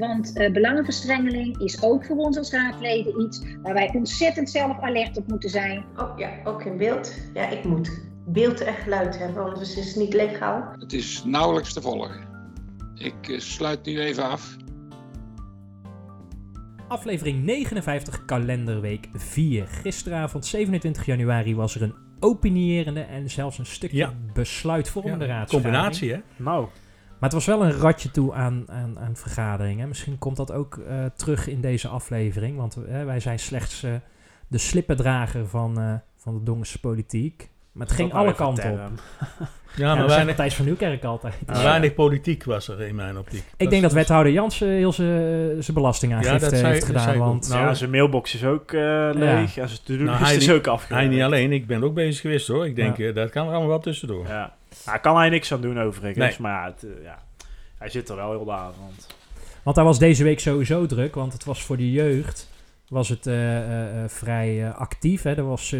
Want uh, belangenverstrengeling is ook voor ons als raadleden iets waar wij ontzettend zelf alert op moeten zijn. Oh ja, ook in beeld. Ja, ik moet beeld en geluid hebben, anders is het niet legaal. Het is nauwelijks te volgen. Ik uh, sluit nu even af. Aflevering 59, kalenderweek 4. Gisteravond, 27 januari, was er een opinierende en zelfs een stukje ja. besluitvormende ja, raadsvergadering. Combinatie, hè? Nou. Maar het was wel een ratje toe aan, aan, aan vergaderingen. Misschien komt dat ook uh, terug in deze aflevering. Want uh, wij zijn slechts uh, de slippendrager van, van de Dongense politiek. Maar het ging alle kanten op. Ja, maar ja, weinig, Thijs van Nieuwkerk altijd. Weinig politiek was er in mijn optiek. Ik dat denk dat wethouder Jansen heel zijn belastingaangifte ja, heeft gedaan. Want nou, ja, zijn mailbox is ook uh, leeg. Ja. zijn to-do nou, is ook afgewerkt. Hij niet alleen, ik ben ook bezig geweest hoor. Ik denk, ja. dat kan er allemaal wel tussendoor. Ja. Daar kan hij niks aan doen overigens. Nee. Maar het, uh, ja, hij zit er wel heel de avond. Want hij was deze week sowieso druk, want het was voor de jeugd was het uh, vrij actief. Hè. Er was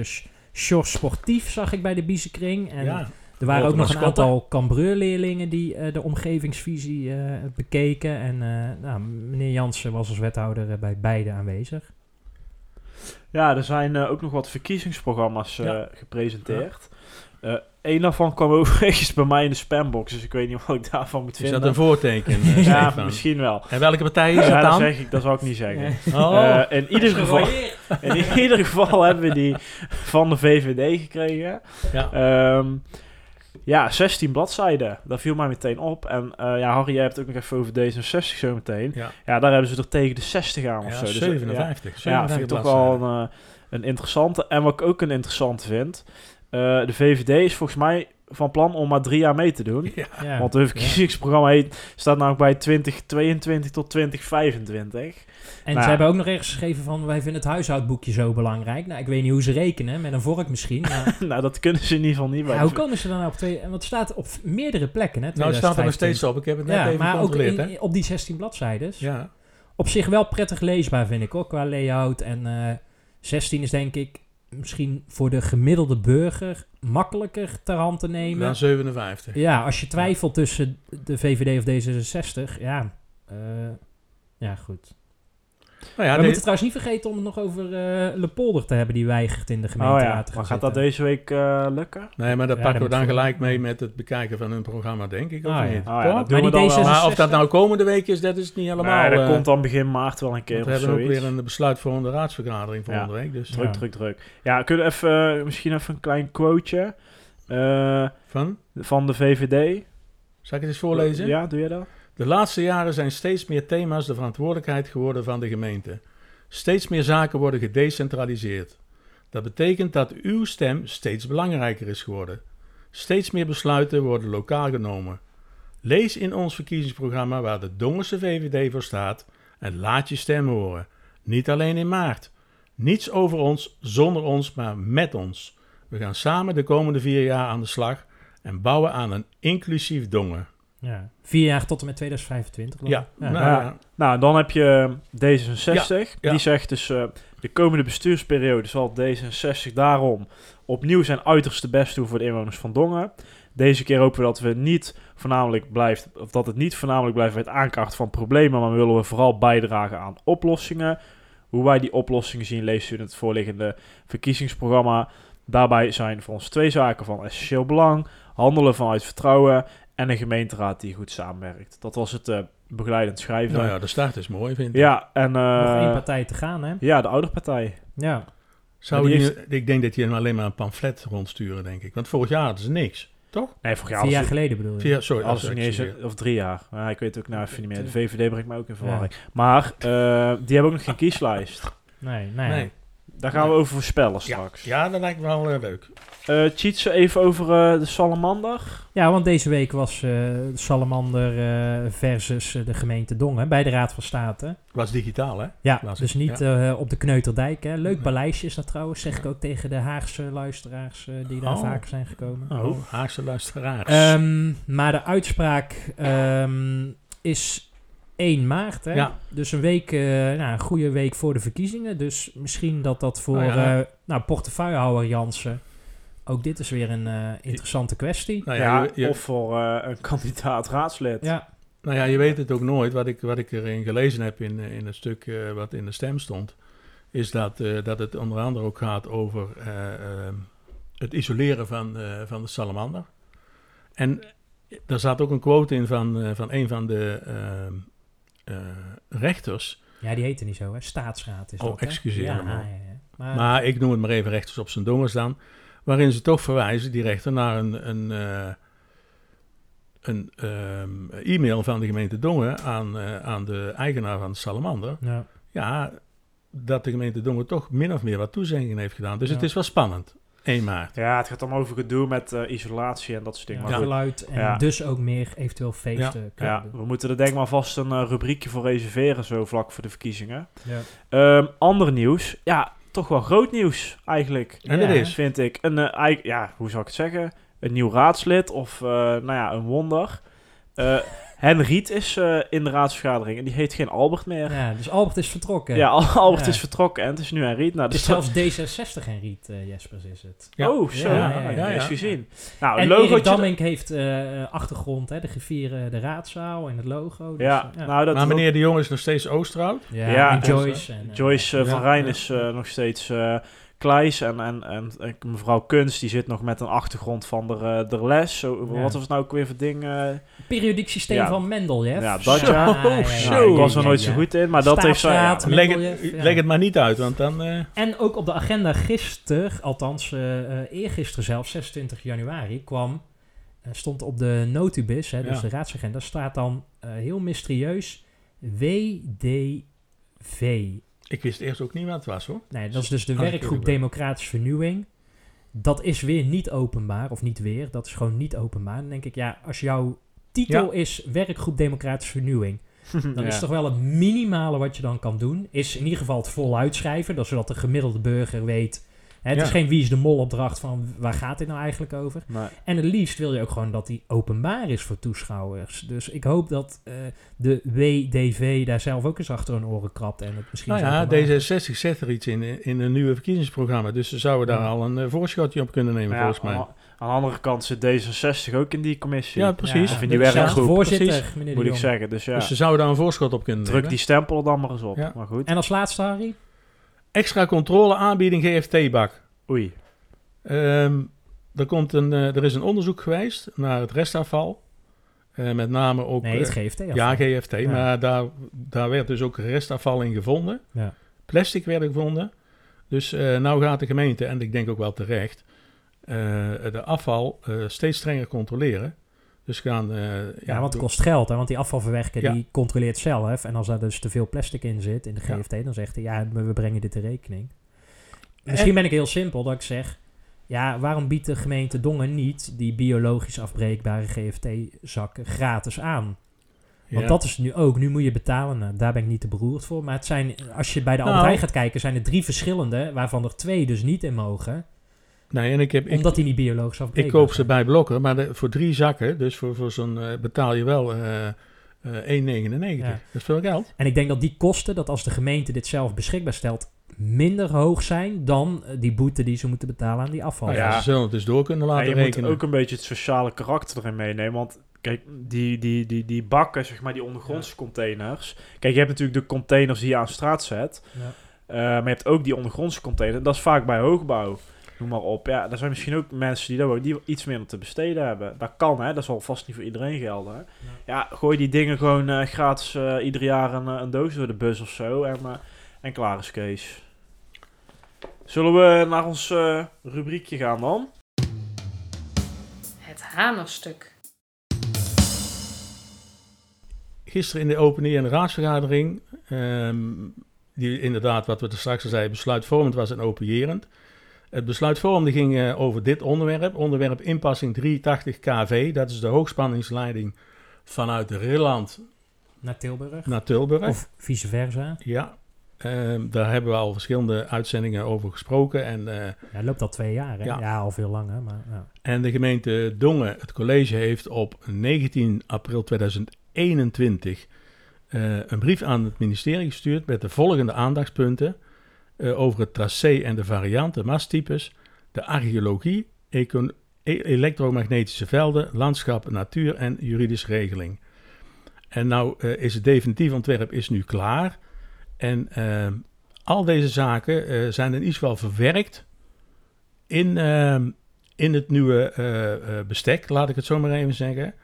Sjors Sportief, zag ik bij de Biezenkring. En ja. Er waren ook nog een aantal Cambreur-leerlingen die uh, de omgevingsvisie uh, bekeken. En uh, nou, meneer Jansen was als wethouder bij beide aanwezig. Ja, er zijn ook nog wat verkiezingsprogramma's ja. gepresenteerd. Eén daarvan kwam overigens bij mij in de spambox, dus ik weet niet wat ik daarvan moet vinden. Is dat een voorteken? ja, misschien wel. En welke partij is ja, dan? Dat, zeg ik, dat zou ik niet zeggen. Oh. in, ieder geval, in ieder geval hebben we die van de VVD gekregen. Ja. Um, ja, 16 bladzijden. Dat viel mij meteen op. En uh, ja, Harry, jij hebt het ook nog even over D66 zo meteen. Ja. ja, daar hebben ze er tegen de 60 aan of ja, zo. Dus, 57. Ja, vind ik toch wel een, een interessante. En wat ik ook een interessante vind. Uh, de VVD is volgens mij van plan om maar drie jaar mee te doen. Ja. Want het verkiezingsprogramma heet, staat namelijk bij 2022 tot 2025. En nou, ze hebben ook nog ergens geschreven van... wij vinden het huishoudboekje zo belangrijk. Nou, ik weet niet hoe ze rekenen, met een vork misschien. Maar... nou, dat kunnen ze in ieder geval niet. Ja, hoe komen ze dan op twee... Want het staat op meerdere plekken, hè? Nou, het staat er nog steeds op. Ik heb het net ja, even maar ook in, hè? op die 16 bladzijden. Ja. Op zich wel prettig leesbaar, vind ik, ook qua layout. En uh, 16 is denk ik misschien voor de gemiddelde burger makkelijker ter hand te nemen. Dan 57. Ja, als je twijfelt tussen de VVD of D66, ja, uh, ja goed. Nou ja, We moeten trouwens niet vergeten om het nog over uh, Lepolder te hebben die weigert in de gemeenteraad oh ja, te maar gaat dat deze week uh, lukken? Nee, maar dat ja, pakken we dan gelijk mee met het bekijken van hun programma, denk ik. Of ah, niet? Ja. Oh, ja, dat maar, we dan D66... maar of dat nou komende week is, dat is niet helemaal... Nee, dat uh, komt dan begin maart wel een keer We hebben ook weer een besluitvormende raadsvergadering volgende week. Dus. Druk, druk, druk. Ja, kunnen we even, misschien even een klein quoteje van? van de VVD? Zal ik het eens voorlezen? Ja, doe je dat? De laatste jaren zijn steeds meer thema's de verantwoordelijkheid geworden van de gemeente. Steeds meer zaken worden gedecentraliseerd. Dat betekent dat uw stem steeds belangrijker is geworden. Steeds meer besluiten worden lokaal genomen. Lees in ons verkiezingsprogramma waar de Dongense VVD voor staat en laat je stem horen. Niet alleen in maart. Niets over ons, zonder ons, maar met ons. We gaan samen de komende vier jaar aan de slag en bouwen aan een inclusief Dongen. Ja, vier jaar tot en met 2025. Ja, ja. Nou, ja. nou, dan heb je D66. Ja, ja. Die zegt dus, uh, de komende bestuursperiode zal D66 daarom opnieuw zijn uiterste best doen voor de inwoners van Dongen. Deze keer hopen we dat we niet voornamelijk blijft, of dat het niet voornamelijk blijft bij het aankaarten van problemen, maar willen we vooral bijdragen aan oplossingen. Hoe wij die oplossingen zien, leest u in het voorliggende verkiezingsprogramma. Daarbij zijn voor ons twee zaken van essentieel belang: handelen vanuit vertrouwen en een gemeenteraad die goed samenwerkt. Dat was het uh, begeleidend schrijven. Nou ja, de start is mooi, vind ik. Ja, en... Uh, Nog één partij te gaan, hè? Ja, de ouderpartij. Ja. Zou die heeft... Ik denk dat je hem alleen maar een pamflet rondsturen, denk ik. Want vorig jaar hadden ze niks, toch? Nee, vorig jaar... Vier jaar geleden bedoel je? Vier, sorry. Als het niet eens, of drie jaar. Ja, ik weet ook nou even niet meer. De VVD brengt mij ook in verwarring. Ja. Maar uh, die hebben ook nog geen kieslijst. Nee, nee. nee. Daar gaan we over voorspellen straks. Ja, dat lijkt me wel eh, leuk. Eh Tjitse, even over eh, de salamander. Ja, want deze week was eh, de Salamander eh, versus de gemeente Dongen bij de Raad van State. Was digitaal, hè? Ja, dus niet ja. eh, op de Kneuterdijk. Hè. Leuk paleisje is dat trouwens, zeg ik ook tegen de Haagse luisteraars die daar Oh. vaker zijn gekomen. Oh, Haagse luisteraars. Ehm, maar de uitspraak ehm, is 1 maart. Hè? Ja. Dus een week, eh, nou, een goede week voor de verkiezingen. Dus misschien dat dat voor Oh ja. eh, nou, portefeuillehouder Jansen... Ook dit is weer een eh, interessante kwestie. nou, Ja, ja, je, je- of voor een kandidaat raadslid. Ja, nou ja, je weet het ook nooit. Wat ik, wat ik erin gelezen heb in, in het stuk wat in de stem stond... is dat, eh, dat het onder andere ook gaat over eh, ehm, het isoleren van, eh, van de salamander. En daar zat ook een quote in van, eh, van een van de ehm, eh, rechters... ja, die heette niet zo, hè? Staatsraad is Oh, dat, hè? excuseer ja, me, man. ja. Maar, Maar ik noem het maar even rechters op zijn dongers dan. Waarin ze toch verwijzen, die rechter, naar een, een, eh, een ehm, e-mail van de gemeente Dongen aan, eh, aan de eigenaar van de Salamander. ja. Ja, dat de gemeente Dongen toch min of meer wat toezeggingen heeft gedaan. Dus Ja. het is wel spannend. 1 maart. Ja, het gaat allemaal over gedoe met eh, isolatie en dat soort dingen. Ja, Maar geluid en Ja. dus ook meer eventueel feesten kunnen ja, doen. we moeten er denk ik maar vast een eh, rubriekje voor reserveren, zo vlak voor de verkiezingen. Ja. Ehm, ander nieuws. Ja, toch wel groot nieuws eigenlijk. En Ja. dat is. Vind ik. Een, eig- ja, hoe zou ik het zeggen? Een nieuw raadslid of, eh, nou ja, een wonder. Henriet is eh, in de raadsvergadering en die heet geen Albert meer. Ja, dus Albert is vertrokken. Albert Ja. is vertrokken en het is nu Henriet. Nou, Het is dus zelfs D66 en Riet, eh, Jespers is het. Ja. Oh, zo. Ja, Ja, ja, ja, eens ja. gezien. Nou, en logootje... Dammink heeft eh, achtergrond, hè, de gevieren, de raadzaal en het logo. Dus, ja, nou dat maar meneer de Jong is nog steeds Oosterhout. ja, ja, en en Joyce. En, Joyce uh, Ja, van Rijn is nog steeds eh Kleis. En, en, en, en mevrouw Kunst die zit nog met een achtergrond van de, eh, de les. Zo, Ja. Wat was het nou ook weer voor ding? eh? periodiek systeem Ja. van Mendeleev. Ja, dat ja. Nou, ik was er nooit ja. zo goed in, maar dat heeft zij... Leg het, ja. leg het maar niet uit, want dan... eh, En ook op de agenda gisteren, althans eh eh, eergisteren zelf, 26 januari, kwam, stond op de notubis, hè, dus Ja. de raadsagenda, staat dan heel mysterieus WDV. Ik wist eerst ook niet wat het was, hoor. Nee, dat is dus de werkgroep. Democratische Vernieuwing. Dat is weer niet openbaar, of niet weer, dat is gewoon niet openbaar. Dan denk ik, ja, als jouw titel Ja. is Werkgroep Democratische Vernieuwing, dan Ja. is toch wel het minimale wat je dan kan doen, is in ieder geval het voluit schrijven, dat zodat de gemiddelde burger weet. Hè, het Ja. is geen wie is de mol opdracht van waar gaat dit nou eigenlijk over. Nee. En het liefst wil je ook gewoon dat die openbaar is voor toeschouwers. Dus ik hoop dat eh, de WDV daar zelf ook eens achter hun oren krabt en het misschien Nou ja, openbaar D66 zet er iets in, in een nieuwe verkiezingsprogramma. Dus ze zouden daar Ja. al een eh, voorschotje op kunnen nemen, ja, volgens mij. aan, aan de andere kant zit D66 ook in die commissie. Ja, precies. Of in die werkgroep. voorzitter, Precies. meneer de moet ik zeggen. Dus ja, Dus ze zouden daar een voorschot op kunnen druk nemen. die stempel dan maar eens op. Ja. Maar goed. En als laatste, Harry? Extra controle aanbieding GFT-bak. Oei. Ehm, er, komt een, eh, er is een onderzoek geweest naar het restafval. Eh, met name ook... Nee, het eh, GFT. ja, GFT. Ja. Maar daar, daar werd dus ook restafval in gevonden. Ja. Plastic werd gevonden. Dus eh nou gaat de gemeente, en ik denk ook wel terecht, de afval steeds strenger controleren. Dus gaan... eh, Ja, want het kost geld, hè? want die afvalverwerker Ja. die controleert zelf. En als daar dus te veel plastic in zit in de Ja. GFT, dan zegt hij, ja, we brengen dit in rekening. Misschien ben ik heel simpel dat ik zeg, ja, waarom biedt de gemeente Dongen niet die biologisch afbreekbare GFT-zakken gratis aan? Want dat is nu ook, nu moet je betalen, nou, daar ben ik niet te beroerd voor. Maar het zijn, als je bij de Nou. Albert Heijn gaat kijken, zijn er drie verschillende, waarvan er twee dus niet in mogen. Nee, en ik, heb, ik, omdat die niet biologisch afbreekbaar ik koop ze bij Blokker, maar de- voor drie zakken, dus voor, voor zo'n eh, betaal je wel eh eh 1,99. Ja. Dat is veel geld. En ik denk dat die kosten, dat als de gemeente dit zelf beschikbaar stelt, minder hoog zijn dan eh, die boete die ze moeten betalen aan die afval. Nou ja, Ja. ze zullen het dus door kunnen Ja, laten je moet rekenen. ook een beetje het sociale karakter erin meenemen. Want kijk, die, die, die, die bakken, zeg maar, die ondergrondse containers. Kijk, je hebt natuurlijk de containers die je aan straat zet. Ja. Eh, maar je hebt ook die ondergrondse container. Dat is vaak bij hoogbouw. Noem maar op. Ja, er zijn misschien ook mensen die, daar ook, die iets minder te besteden hebben. Dat kan, hè. Dat zal vast niet voor iedereen gelden. Hè? Ja. gooi die dingen gewoon eh, gratis eh, ieder jaar een, eh, een doos door de bus of zo. En, en klaar is Kees. Zullen we naar ons eh, rubriekje gaan dan? Het hamerstuk. Gisteren in de opening en de raadsvergadering, ehm, die inderdaad, wat we er straks al zeiden, besluitvormend was en opererend. Het besluitvormende ging uh, over dit onderwerp. Onderwerp inpassing 380 kV. Dat is de hoogspanningsleiding vanuit Rilland naar Tilburg. Naar Tilburg. Of vice versa. Ja, uh, daar hebben we al verschillende uitzendingen over gesproken. En, uh, ja, loopt al twee jaar, hè? Ja, ja al veel langer. Maar, ja. En de gemeente Dongen, het college, heeft op 19 april 2021 uh, een brief aan het ministerie gestuurd met de volgende aandachtspunten over het tracé en de varianten, masttypes, de archeologie, e elektromagnetische velden, landschap, natuur en juridische regeling. En nou is het definitief ontwerp is nu klaar. En uh, al deze zaken zijn in ieder geval verwerkt in, in het nieuwe bestek, laat ik het zo maar even zeggen.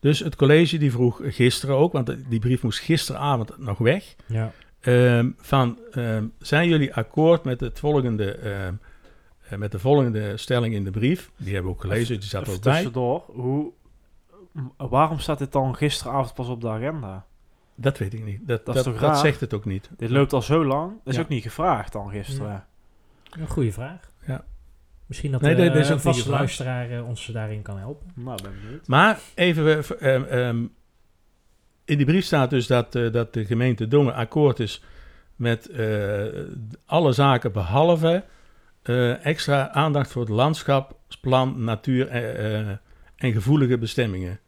Dus het college die vroeg gisteren ook, want die brief moest gisteravond nog weg. Ja. Ehm, van, ehm, zijn jullie akkoord met, het volgende, met de volgende stelling in de brief? Die hebben we ook gelezen, die zat ook bij. Tussendoor, hoe, waarom staat dit dan gisteravond pas op de agenda? Dat weet ik niet. Dat, dat, dat, dat zegt het ook niet. Dit loopt al zo lang. Dat is ook niet gevraagd dan gisteren. Een goede vraag. Ja. Misschien dat nee, uh, een vaste luisteraar uh, ons daarin kan helpen. Nou, ben benieuwd. Maar even, in die brief staat dus dat, uh, dat de gemeente Dongen akkoord is met alle zaken behalve extra aandacht voor het landschapsplan, natuur en gevoelige bestemmingen.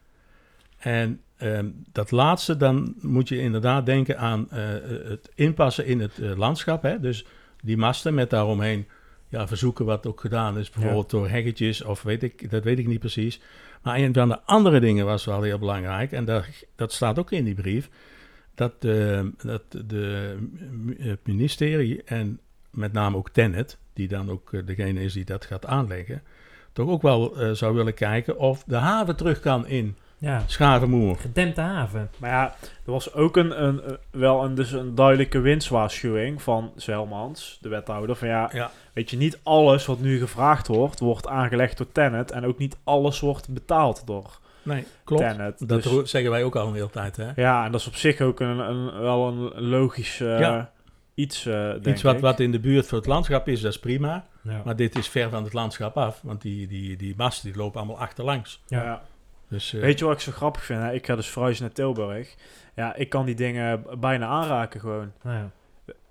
En Um, dat laatste, dan moet je inderdaad denken aan het inpassen in het landschap. Hè? Dus die masten met daaromheen ja, verzoeken wat ook gedaan is, bijvoorbeeld ja. door heggetjes of weet ik, dat weet ik niet precies. Maar een van de andere dingen was wel heel belangrijk, en dat, dat staat ook in die brief, dat, uh, dat de, het ministerie en met name ook Tennet, die dan ook degene is die dat gaat aanleggen, toch ook wel zou willen kijken of de haven terug kan in ja. Schavenmoer. Gedempte haven. Maar ja, er was ook een, een, wel een, dus een duidelijke winstwaarschuwing van Zelmans, de wethouder. Van ja, ja, weet je, niet alles wat nu gevraagd wordt, wordt aangelegd door Tennet. En ook niet alles wordt betaald door Nee, klopt. Tennet. Dat Dus- zeggen wij ook al een hele tijd. Hè? ja, en dat is op zich ook een, een, wel een logisch eh, Ja. iets, eh, denk Iets wat, ik. wat in de buurt voor het landschap is, dat is prima. Ja. Maar dit is ver van het landschap af, want die, die, die masten die lopen allemaal achterlangs. Ja. Ja. Dus, eh, Weet je wat ik zo grappig vind? Hè? Ik ga dus verhuizen naar Tilburg. Ja, ik kan die dingen bijna aanraken gewoon. Nou ja.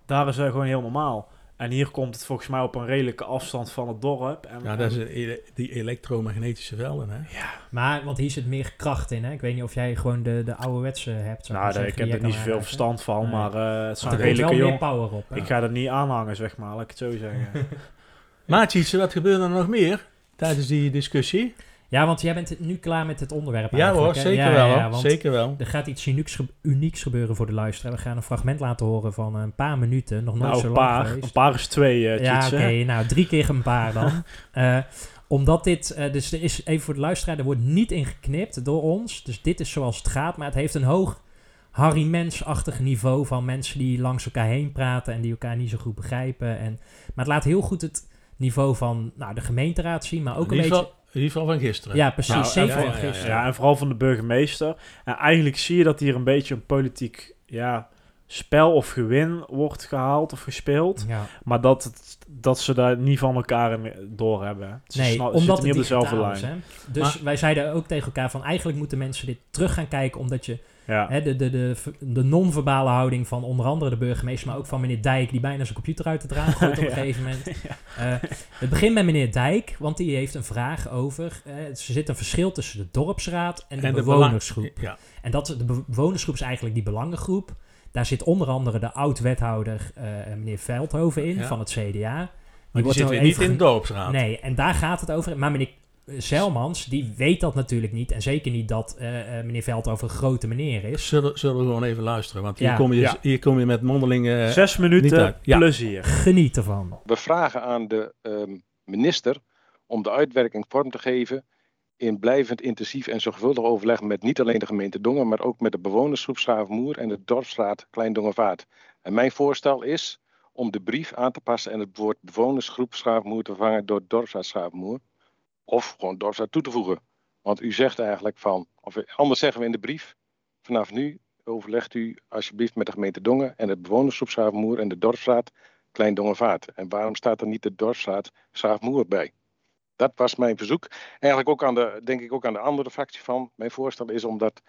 Daar is het gewoon heel normaal. En hier komt het volgens mij op een redelijke afstand van het dorp. En, ja, dat is een ele- die elektromagnetische velden. Hè? Maar, want hier zit meer kracht in, hè? Ik weet niet of jij gewoon de, de ouderwetse hebt. Nou, ik heb er niet zoveel verstand van, Nee. maar eh, het er komt wel redelijke meer jong. power op. hè? Ik ga er niet aanhangen, zeg maar, laat ik het zo zeggen. Maatje, wat gebeurde er nog meer tijdens die discussie? Ja, want jij bent nu klaar met het onderwerp Ja hoor, zeker Ja, wel. ja, zeker wel. Er gaat iets unieks, unieks gebeuren voor de luisteraar. We gaan een fragment laten horen van een paar minuten. Nog nooit nou, zo een lang paar. Een paar is twee, eh ja, oké. nou, drie keer een paar dan. Eh, omdat dit... eh, dus er is, even voor de luisteraar, er wordt niet in geknipt door ons. Dus dit is zoals het gaat. Maar het heeft een hoog Harry Mens-achtig niveau van mensen die langs elkaar heen praten en die elkaar niet zo goed begrijpen. En, maar het laat heel goed het niveau van nou, de gemeenteraad zien, maar ook in, een beetje... in ieder geval van gisteren. Ja, precies. Nou, zeker ja, van ja, ja, gisteren. Ja, en vooral van de burgemeester. En eigenlijk zie je dat hier een beetje een politiek ja, spel of gewin wordt gehaald of gespeeld. Ja. Maar dat, het, dat ze daar niet van elkaar door hebben. Ze Nee, omdat zitten het niet op dezelfde lijn. is. Hè? Dus wij zeiden ook tegen elkaar van eigenlijk moeten mensen dit terug gaan kijken, omdat je Ja. hè, de, de, de, de non-verbale houding van onder andere de burgemeester, maar ook van meneer Dijk, die bijna zijn computer uit het raam gooit op een gegeven moment. Eh, het begint met meneer Dijk, want die heeft een vraag over. eh, er zit een verschil tussen de dorpsraad en de, En de bewonersgroep. Ja, En dat, de bewonersgroep is eigenlijk die belangengroep. Daar zit onder andere de oud-wethouder eh, meneer Veldhoven in Ja. van het CDA. maar die wordt zit weer niet in de dorpsraad. Nee, en daar gaat het over. Maar meneer Zelmans, die weet dat natuurlijk niet. En zeker niet dat eh, eh, meneer Veldhoven een grote meneer is. Zullen, zullen we gewoon even luisteren, want hier, Ja. kom, je, Ja. hier kom je met mondeling... eh, Zes minuten. Ja. plezier. Geniet ervan. We vragen aan de ehm, minister om de uitwerking vorm te geven in blijvend intensief en zorgvuldig overleg met niet alleen de gemeente Dongen, maar ook met de bewonersgroep Schaafmoer en de dorpsraad Klein Dongervaart. En mijn voorstel is om de brief aan te passen en het woord bewonersgroep Schaafmoer te vervangen door dorpsraad Schaafmoer. Of gewoon dorpsraad toe te voegen. Want u zegt eigenlijk van, of anders zeggen we in de brief, vanaf nu overlegt u alsjeblieft met de gemeente Dongen en het bewonersgroep Schaafmoer en de dorpsraad Klein Dongenvaart. En waarom staat er niet de dorpsraad Schaafmoer bij? Dat was mijn verzoek. Eigenlijk ook aan de, denk ik ook aan de andere fractie van. Mijn voorstel is om dat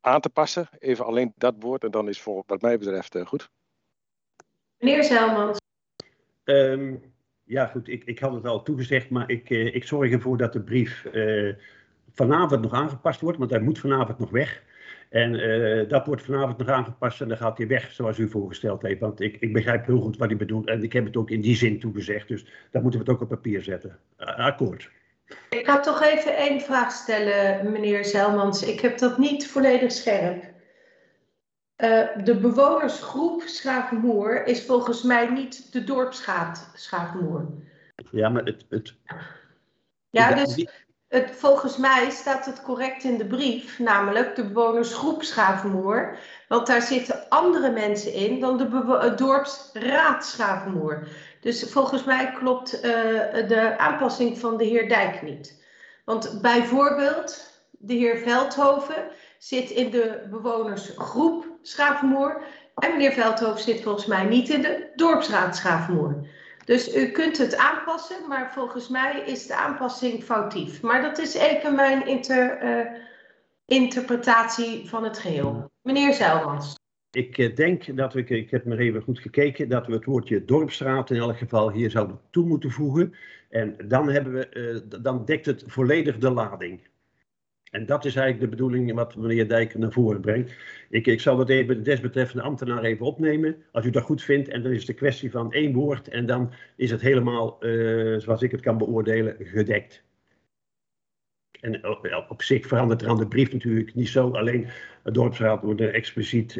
aan te passen. Even alleen dat woord en dan is voor wat mij betreft uh, goed. Meneer Zelmans. Um, ja, goed, ik, ik had het al toegezegd, maar ik, uh, ik zorg ervoor dat de brief uh, vanavond nog aangepast wordt, want hij moet vanavond nog weg. En uh, dat wordt vanavond nog aangepast en dan gaat hij weg zoals u voorgesteld heeft. Want ik, ik begrijp heel goed wat u bedoelt en ik heb het ook in die zin toegezegd. Dus daar moeten we het ook op papier zetten. Akkoord. Ik ga toch even één vraag stellen, meneer Zelmans. Ik heb dat niet volledig scherp. Uh, de bewonersgroep Schavenmoer is volgens mij niet de dorpsraad Schavenmoer. Ja, maar het... het ja, dus het, volgens mij staat het correct in de brief, namelijk de bewonersgroep Schavenmoer. Want daar zitten andere mensen in dan de dorpsraad Schavenmoer. Dus volgens mij klopt uh, de aanpassing van de heer Dijk niet. Want bijvoorbeeld, de heer Veldhoven zit in de bewonersgroep Schavenmoer. En meneer Veldhoven zit volgens mij niet in de dorpsraad Schavenmoer. Dus u kunt het aanpassen, maar volgens mij is de aanpassing foutief. Maar dat is even mijn inter, uh, interpretatie van het geheel. Meneer Zijlmans. Ik uh, denk dat we, ik heb maar even goed gekeken, dat we het woordje dorpsstraat in elk geval hier zouden toe moeten voegen. En dan, hebben we, uh, dan dekt het volledig de lading. En dat is eigenlijk de bedoeling wat meneer Dijker naar voren brengt. Ik, ik zal dat even de desbetreffende ambtenaar even opnemen, als u dat goed vindt. En dan is het een kwestie van één woord en dan is het helemaal, uh, zoals ik het kan beoordelen, gedekt. En op, op zich verandert er aan de brief natuurlijk niet zo. Alleen het dorpsraad wordt er expliciet...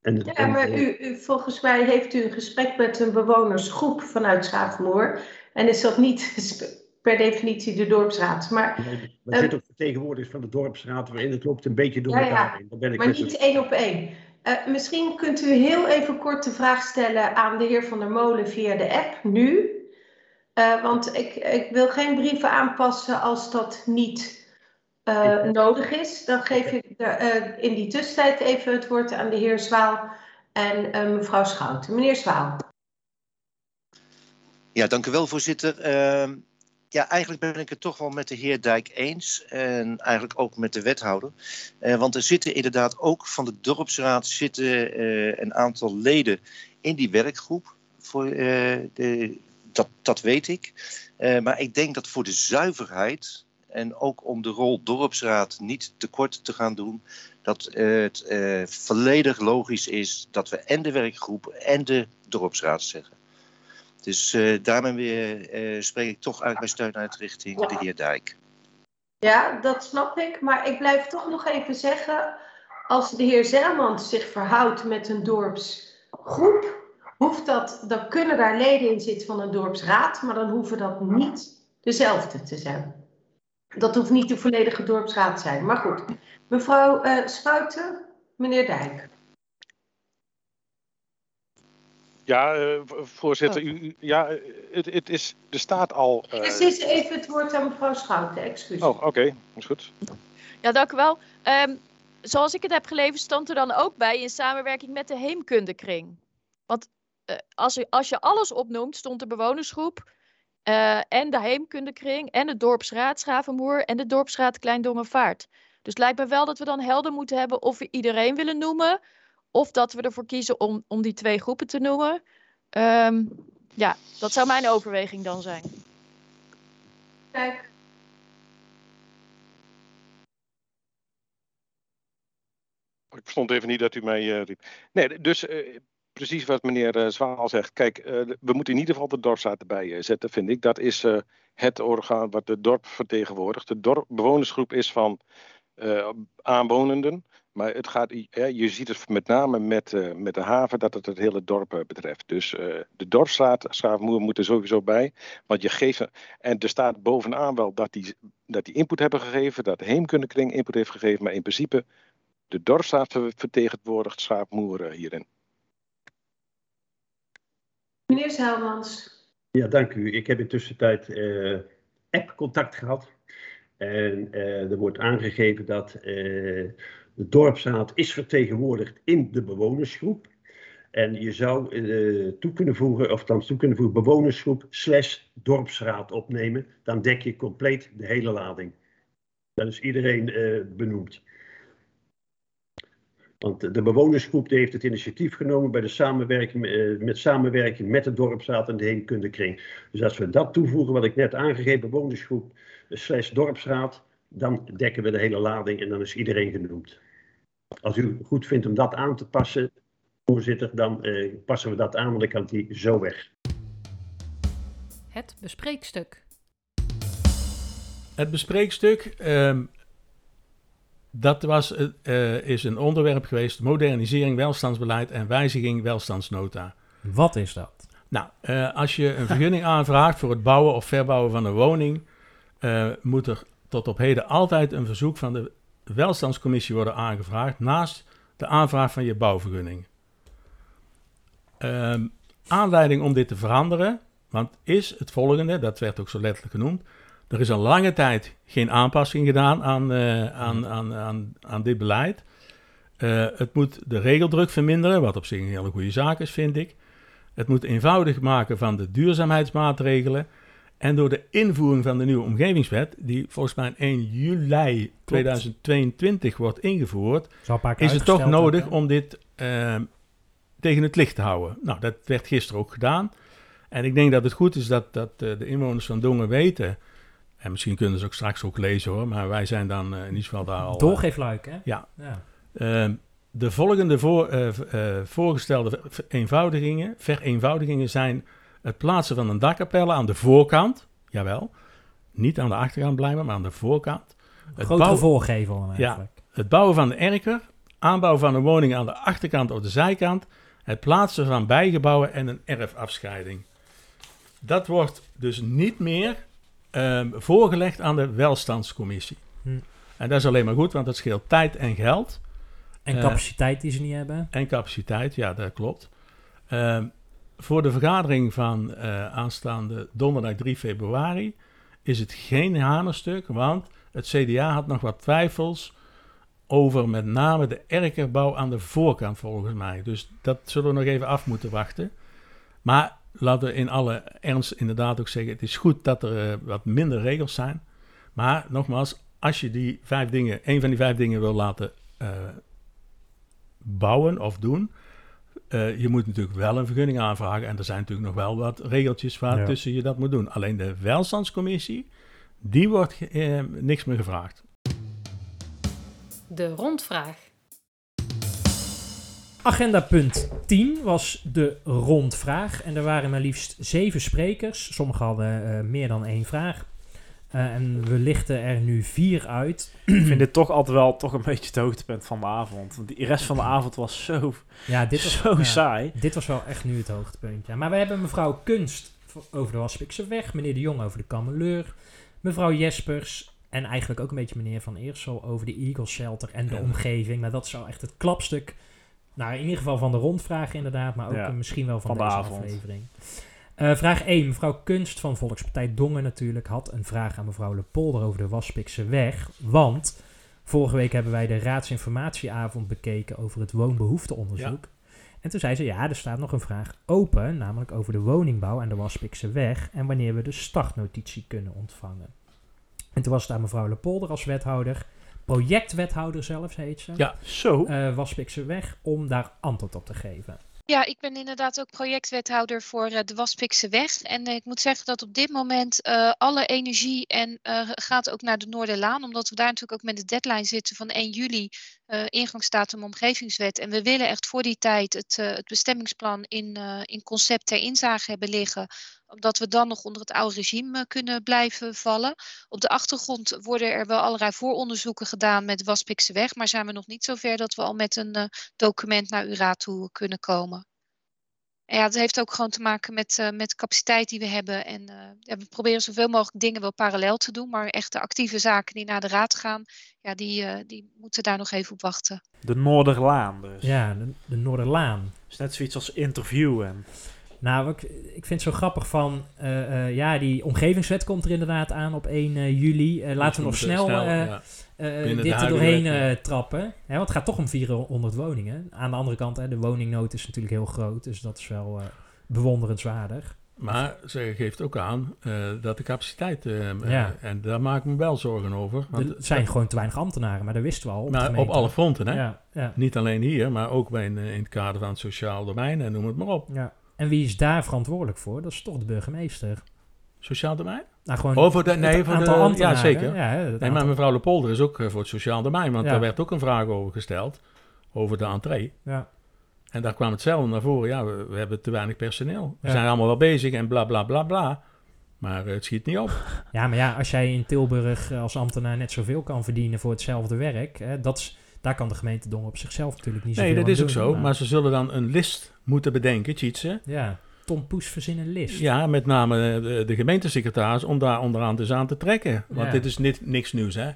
Het, ja, maar u, volgens mij heeft u een gesprek met een bewonersgroep vanuit Schaafmoor. En is dat niet per definitie de dorpsraad. Maar, nee, er zit ook vertegenwoordigers van de dorpsraad waarin het loopt een beetje door ja, elkaar heen. ben ik maar niet één op één. Uh, misschien kunt u heel even kort de vraag stellen aan de heer Van der Molen via de app nu. Uh, want ik, ik, wil geen brieven aanpassen als dat niet uh, nodig is. Dan geef ik de, in die tussentijd even het woord aan de heer Zwaal en mevrouw Schouten. Meneer Zwaal. Ja, dank u wel, voorzitter. Ja, eigenlijk ben ik het toch wel met de heer Dijk eens. En eigenlijk ook met de wethouder. Uh, want er zitten inderdaad ook van de dorpsraad zitten, uh, een aantal leden in die werkgroep. Voor, uh, de, dat, dat weet ik. maar ik denk dat voor de zuiverheid en ook om de rol dorpsraad niet tekort te gaan doen, dat het volledig logisch is dat we en de werkgroep en de dorpsraad zeggen. Dus uh, daarmee weer, uh, spreek ik toch uit mijn steun uit richting de heer Dijk. Ja, dat snap ik. Maar ik blijf toch nog even zeggen, als de heer Zelmans zich verhoudt met een dorpsgroep, hoeft dat, dan kunnen daar leden in zitten van een dorpsraad, maar dan hoeven dat niet dezelfde te zijn. Dat hoeft niet de volledige dorpsraad te zijn. Maar goed, mevrouw uh, meneer Dijk. Ja, uh, voorzitter, oh. u, ja, het, het is, er staat al... Uh... Precies, even het woord aan mevrouw Schouten, excuus. Oh, oké, okay. is goed. Ja, dank u wel. Um, zoals ik het heb gelezen, stond er dan ook bij in samenwerking met de Heemkundekring. Want uh, als, u, als je alles opnoemt, stond de bewonersgroep en de Heemkundekring en de dorpsraad Schavenmoer en de dorpsraad Kleindongenvaart. Dus het lijkt me wel dat we dan helder moeten hebben of we iedereen willen noemen of dat we ervoor kiezen om, om die twee groepen te noemen. Um, ja, dat zou mijn overweging dan zijn. Kijk. Ik verstond even niet dat u mij uh, riep. Nee, dus uh, precies wat meneer uh, Zwaal zegt. Kijk, we moeten in ieder geval de dorpsraad erbij zetten, vind ik. Dat is het orgaan wat de dorp vertegenwoordigt. De dorp, bewonersgroep is van aanwonenden. Maar het gaat, je ziet het met name met, uh, met de haven dat het het hele dorp uh, betreft. Dus uh, de dorpsraad, Schaafmoer, moet er sowieso bij. Want je geeft, en er staat bovenaan wel dat die, dat die input hebben gegeven, dat de Heemkundekring input heeft gegeven. Maar in principe, de dorpsraad vertegenwoordigt Schaafmoer hierin. Meneer Zelmans. Ja, dank u. Ik heb in tussentijd app-contact gehad. En er wordt aangegeven dat De dorpsraad is vertegenwoordigd in de bewonersgroep. En je zou uh, toe kunnen voegen, of dan toe kunnen voegen, bewonersgroep slash dorpsraad opnemen. Dan dek je compleet de hele lading. Dan is iedereen uh, benoemd. Want de bewonersgroep die heeft het initiatief genomen bij de samenwerking, uh, met samenwerking met de dorpsraad en de heenkundekring. Dus als we dat toevoegen, wat ik net aangegeven, bewonersgroep slash dorpsraad, dan dekken we de hele lading en dan is iedereen genoemd. Als u goed vindt om dat aan te passen, voorzitter, dan uh, passen we dat aan, want dan kan die zo weg. Het bespreekstuk. Het bespreekstuk, um, dat was, uh, is een onderwerp geweest, modernisering welstandsbeleid en wijziging welstandsnota. Wat is dat? Nou, uh, als je een vergunning aanvraagt voor het bouwen of verbouwen van een woning, moet er tot op heden altijd een verzoek van de welstandscommissie worden aangevraagd naast de aanvraag van je bouwvergunning. Um, aanleiding om dit te veranderen, want is het volgende, dat werd ook zo letterlijk genoemd. Er is al lange tijd geen aanpassing gedaan aan, uh, aan, aan, aan, aan dit beleid. Uh, het moet de regeldruk verminderen, wat op zich een hele goede zaak is, vind ik. Het moet eenvoudig maken van de duurzaamheidsmaatregelen. En door de invoering van de nieuwe omgevingswet, die volgens mij 1 juli 2022 wordt ingevoerd, is het toch nodig om dit uh, tegen het licht te houden. Nou, dat werd gisteren ook gedaan. En ik denk dat het goed is dat, dat uh, de inwoners van Dongen weten. En misschien kunnen ze ook straks ook lezen hoor, maar wij zijn dan uh, in ieder geval daar al. Doorgeefluik, hè? Ja. ja. Ehm, de volgende voor, voorgestelde vereenvoudigingen, vereenvoudigingen zijn het plaatsen van een dakkapelle aan de voorkant, jawel. Niet aan de achterkant blijven, maar aan de voorkant. Het Grotere bouw... voorgevel eigenlijk. Ja, het bouwen van de erker, aanbouw van een woning aan de achterkant of de zijkant, het plaatsen van bijgebouwen en een erfafscheiding. Dat wordt dus niet meer um, voorgelegd aan de welstandscommissie. Hm. En dat is alleen maar goed, want dat scheelt tijd en geld. En capaciteit die ze niet hebben. En capaciteit, ja, dat klopt. Um, voor de vergadering van uh, aanstaande donderdag 3 februari is het geen hanerstuk, want het CDA had nog wat twijfels over met name de erkerbouw aan de voorkant volgens mij. Dus dat zullen we nog even af moeten wachten. Maar laten we in alle ernst inderdaad ook zeggen, het is goed dat er uh, wat minder regels zijn. Maar nogmaals, als je die vijf dingen, een van die vijf dingen wil laten uh, bouwen of doen, uh, je moet natuurlijk wel een vergunning aanvragen. En er zijn natuurlijk nog wel wat regeltjes waar ja. tussen je dat moet doen. Alleen de welstandscommissie, die wordt uh, niks meer gevraagd. De rondvraag. Agenda punt 10 was de rondvraag. En er waren maar liefst zeven sprekers. Sommigen hadden uh, meer dan één vraag. Uh, en we lichten er nu vier uit. Ik vind dit toch altijd wel toch een beetje het hoogtepunt van de avond. Want de rest van de avond was zo, ja, dit was, zo ja, saai. Dit was wel echt nu het hoogtepunt. Ja. Maar we hebben mevrouw Kunst over de Waspikse Weg. Meneer De Jong over de Kameleur. Mevrouw Jespers en eigenlijk ook een beetje meneer Van Eersel over de Eagle Shelter en de ja. omgeving. Maar dat is wel echt het klapstuk. Nou, in ieder geval van de rondvraag inderdaad. Maar ook ja, misschien wel van, van deze de avond. aflevering. Uh, vraag 1. Mevrouw Kunst van Volkspartij Dongen natuurlijk had een vraag aan mevrouw Lepolder over de Waspikse weg. Want vorige week hebben wij de raadsinformatieavond bekeken over het woonbehoefteonderzoek. Ja. En toen zei ze, ja, er staat nog een vraag open, namelijk over de woningbouw aan de Waspikse weg en wanneer we de startnotitie kunnen ontvangen. En toen was het aan mevrouw Lepolder als wethouder, projectwethouder zelfs heet ze. Ja, zo. Uh, Waspikse weg, om daar antwoord op te geven. Ja, ik ben inderdaad ook projectwethouder voor uh, de Waspikse Weg. En uh, ik moet zeggen dat op dit moment uh, alle energie en gaat ook naar de Noorderlaan. Omdat we daar natuurlijk ook met de deadline zitten van 1 juli, ingangsdatum omgevingswet. En we willen echt voor die tijd het, het bestemmingsplan in, in concept ter inzage hebben liggen omdat we dan nog onder het oude regime kunnen blijven vallen. Op de achtergrond worden er wel allerlei vooronderzoeken gedaan met Waspikse Weg, maar zijn we nog niet zover dat we al met een uh, document naar URA toe kunnen komen. En ja, het heeft ook gewoon te maken met, uh, met de capaciteit die we hebben. En uh, ja, we proberen zoveel mogelijk dingen wel parallel te doen. Maar echt de actieve zaken die naar de raad gaan, ja, die, uh, die moeten daar nog even op wachten. De Noorderlaan dus. Ja, de, de Noorderlaan. Is net zoiets als interviewen. Nou, ik, ik vind het zo grappig van, uh, uh, ja, die omgevingswet komt er inderdaad aan op 1 uh, juli. laten we nog snel, snel ja. dit er doorheen trappen. Hè, want het gaat toch om 400 woningen. Aan de andere kant, hè, de woningnood is natuurlijk heel groot. Dus dat is wel bewonderenswaardig. Maar ze geeft ook aan dat de capaciteit. ja. en daar maak ik me wel zorgen over. Want er zijn gewoon te weinig ambtenaren, maar dat wisten we al. Op, maar op alle fronten, hè? Ja, ja. Niet alleen hier, maar ook bij in, in het kader van het sociaal domein en noem het maar op. Ja. En wie is daar verantwoordelijk voor? Dat is toch de burgemeester. Sociaal domein? Nou, gewoon Over de, nee, voor de, ja, zeker. Ja, nee, maar mevrouw Lepolder is ook voor het sociaal domein, want daar werd ook een vraag over gesteld, over de entree. Ja. En daar kwam hetzelfde naar voren. Ja, we, we hebben te weinig personeel. We zijn allemaal wel bezig en bla bla bla bla. Maar het schiet niet op. Ja, maar ja, als jij in Tilburg als ambtenaar net zoveel kan verdienen voor hetzelfde werk, hè, dat is, daar kan de gemeente Dongen op zichzelf natuurlijk niet zoveel Nee, dat is ook zo. Maar... ze zullen dan een list moeten bedenken, Tjitse. Ja, Tom Poes verzin een list. Ja, met name de, de gemeentesecretaris om daar onderaan dus aan te trekken. Want dit is niet, niks nieuws, hè?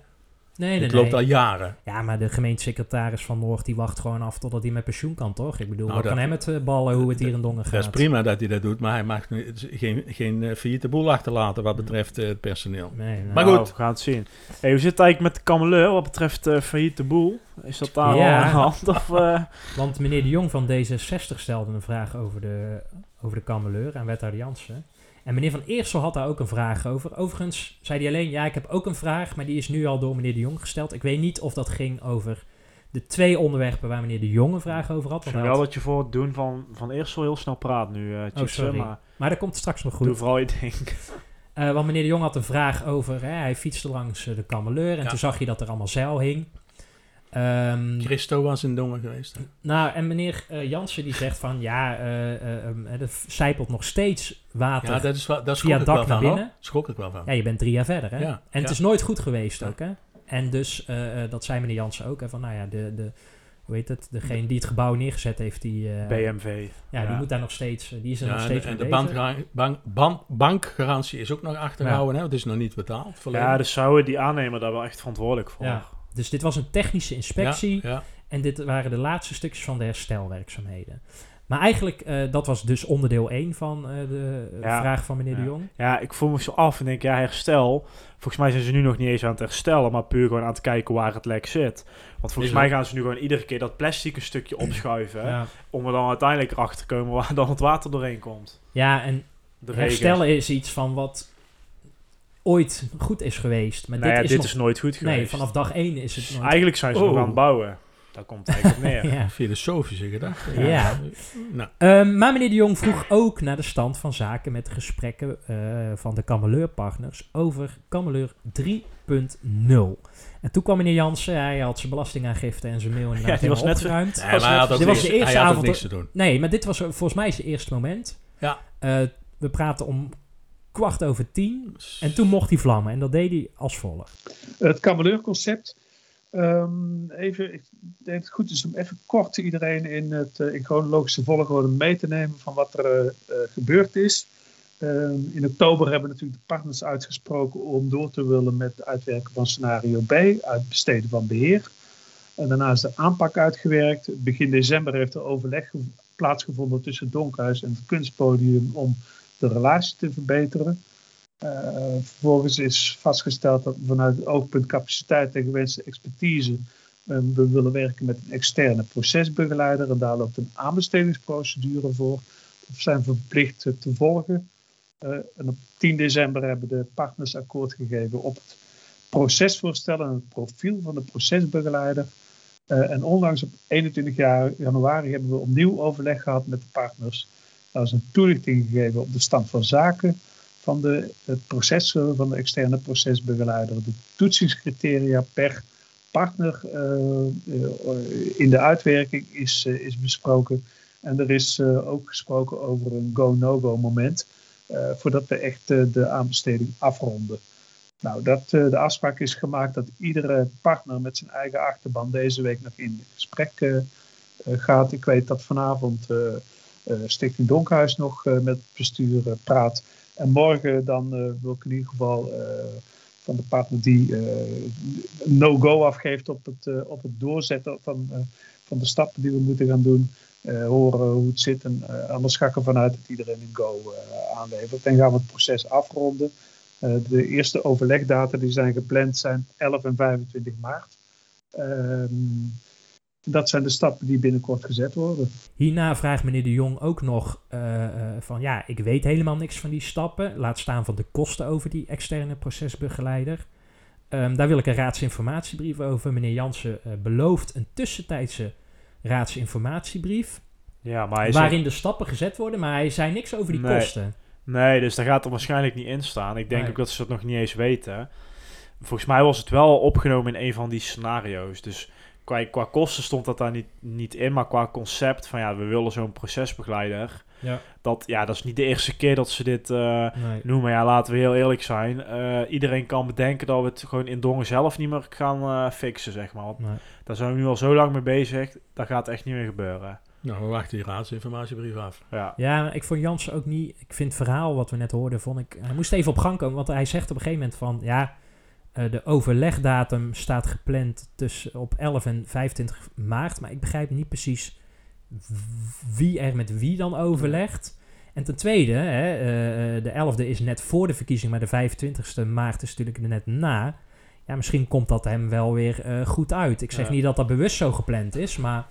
Nee, nee, Het loopt al jaren. Ja, maar de gemeentesecretaris van Noord die wacht gewoon af totdat hij met pensioen kan, toch? Ik bedoel, nou, kan hem het eh, ballen hoe het hier in Dongen gaat. Dat is prima dat hij dat doet, maar hij mag geen, geen uh, failliete boel achterlaten wat betreft uh, het personeel. Nee, nou, maar goed. We gaan het zien. Hey, hoe zit het eigenlijk met de kameleur wat betreft uh, failliete boel? Is dat daar ja, al aan de hand? Of, Want meneer de Jong van D66 stelde een vraag over de, over de kameleur aan wethouder Jansen. En meneer Van Eersel had daar ook een vraag over. Overigens zei hij alleen, ja, ik heb ook een vraag, maar die is nu al door meneer De Jong gesteld. Ik weet niet of dat ging over de twee onderwerpen waar meneer De Jong een vraag over had. Ik vind wel dat je voor het doen van Van Eersel heel snel praat nu, uh, oh, sorry. Maar, maar dat komt straks nog goed. Doe vooral je ding. Uh, want meneer De Jong had een vraag over, hè, hij fietste langs uh, de Kameleur en toen zag je dat er allemaal zeil hing. Um, Christo was in Dongen geweest. Nou, en meneer uh, Jansen die zegt van ja, uh, uh, er zijpelt nog steeds water ja, dat is, dat via het dak naar binnen. Schrok ik wel van. Ja, je bent drie jaar verder. Hè? Ja, en het is nooit goed geweest ook. Hè? En dus, dat zei meneer Jansen ook. Hè, van nou ja, de, de, hoe heet het? Degene die het gebouw neergezet heeft, die... BMW. Ja, die moet daar nog steeds, die is er nog steeds En de, en de bank, bankgarantie is ook nog achtergehouden. Hè? Het is nog niet betaald. Ja, dus zouden die aannemer daar wel echt verantwoordelijk voor. Ja. Dus dit was een technische inspectie. En dit waren de laatste stukjes van de herstelwerkzaamheden. Maar eigenlijk, uh, dat was dus onderdeel 1 van uh, de vraag van meneer ja. de Jong. Ja, ik voel me zo af en denk, ja, herstel. Volgens mij zijn ze nu nog niet eens aan het herstellen, maar puur gewoon aan het kijken waar het lek zit. Want volgens mij gaan ze nu gewoon iedere keer dat plastic een stukje opschuiven. Om er dan uiteindelijk erachter te komen waar dan het water doorheen komt. Ja, en herstellen is iets van wat ooit goed is geweest. Maar nou dit, ja, is, dit is nooit goed geweest. Nee, vanaf dag één is het nooit... Eigenlijk zijn ze oh. nog aan het bouwen. Daar komt eigenlijk neer. ja. Filosofische gedachte. Ja. ja. Nou. Um, maar meneer de Jong vroeg ook naar de stand van zaken met gesprekken uh, van de Kameleur-partners over Kameleur 3.0. En toen kwam meneer Jansen, hij had zijn belastingaangifte en zijn mail in ja, die was net verruimd. Maar hij had dit was de eerste avond. niks te doen. Nee, maar dit was volgens mij zijn eerste moment. Ja. Uh, we praten om kwart over tien. En toen mocht hij vlammen. En dat deed hij als volgt. Het kabeleurconcept. Um, even, ik denk het goed is om even kort iedereen in, het, uh, in chronologische volgorde mee te nemen van wat er uh, gebeurd is. Um, in oktober hebben natuurlijk de partners uitgesproken om door te willen met het uitwerken van scenario B, uitbesteden van beheer. En daarna is de aanpak uitgewerkt. Begin december heeft er overleg plaatsgevonden tussen het Donkhuis en het Kunstpodium om de relatie te verbeteren. Uh, vervolgens is vastgesteld dat vanuit het oogpunt capaciteit en gewenste expertise um, we willen werken met een externe procesbegeleider en daar loopt een aanbestedingsprocedure voor. We zijn verplicht te volgen. Uh, en op 10 december hebben de partners akkoord gegeven op het procesvoorstel en het profiel van de procesbegeleider. Uh, en onlangs op 21 januari hebben we opnieuw overleg gehad met de partners daar is een toelichting gegeven op de stand van zaken van de, het proces van de externe procesbegeleider. De toetsingscriteria per partner uh, in de uitwerking is, is besproken. En er is ook gesproken over een go-no-go moment. voordat we echt de aanbesteding afronden. Nou, dat, de afspraak is gemaakt dat iedere partner met zijn eigen achterban deze week nog in gesprek gaat. Ik weet dat vanavond Stichting Donkhuis nog uh, met het bestuur uh, praat. En morgen dan wil ik in ieder geval van de partner die no-go afgeeft op het, op het doorzetten van, van de stappen die we moeten gaan doen. horen hoe het zit. En anders ga ik ervan uit dat iedereen een go aanlevert. En gaan we het proces afronden. de eerste overlegdata die zijn gepland zijn 11 en 25 maart. Ehm, dat zijn de stappen die binnenkort gezet worden. Hierna vraagt meneer De Jong ook nog uh, van ja, ik weet helemaal niks van die stappen. Laat staan van de kosten over die externe procesbegeleider. Um, daar wil ik een raadsinformatiebrief over. Meneer Jansen uh, belooft een tussentijdse raadsinformatiebrief. Ja, maar waarin de stappen gezet worden, maar hij zei niks over die kosten. Nee, dus daar gaat er waarschijnlijk niet in staan. Ik denk nee. ook dat ze dat nog niet eens weten. Volgens mij was het wel opgenomen in een van die scenario's. Dus qua, qua kosten stond dat daar niet, niet in, maar qua concept van ja, we willen zo'n procesbegeleider. Ja. Dat, ja, dat is niet de eerste keer dat ze dit uh, noemen. Ja, laten we heel eerlijk zijn. Uh, iedereen kan bedenken dat we het gewoon in Dongen zelf niet meer gaan uh, fixen, zeg maar. Want nee. Daar zijn we nu al zo lang mee bezig. Dat gaat echt niet meer gebeuren. Nou, we wachten die raadsinformatiebrief af. Ja. ja, ik vond Jans ook niet... Ik vind het verhaal wat we net hoorden, vond ik... Hij moest even op gang komen, want hij zegt op een gegeven moment van... Ja, uh, de overlegdatum staat gepland tussen op 11 en 25 maart. Maar ik begrijp niet precies wie er met wie dan overlegt. En ten tweede, hè, uh, de 11e is net voor de verkiezing, maar de 25e maart is natuurlijk er net na. Ja, misschien komt dat hem wel weer uh, goed uit. Ik zeg ja. niet dat dat bewust zo gepland is, maar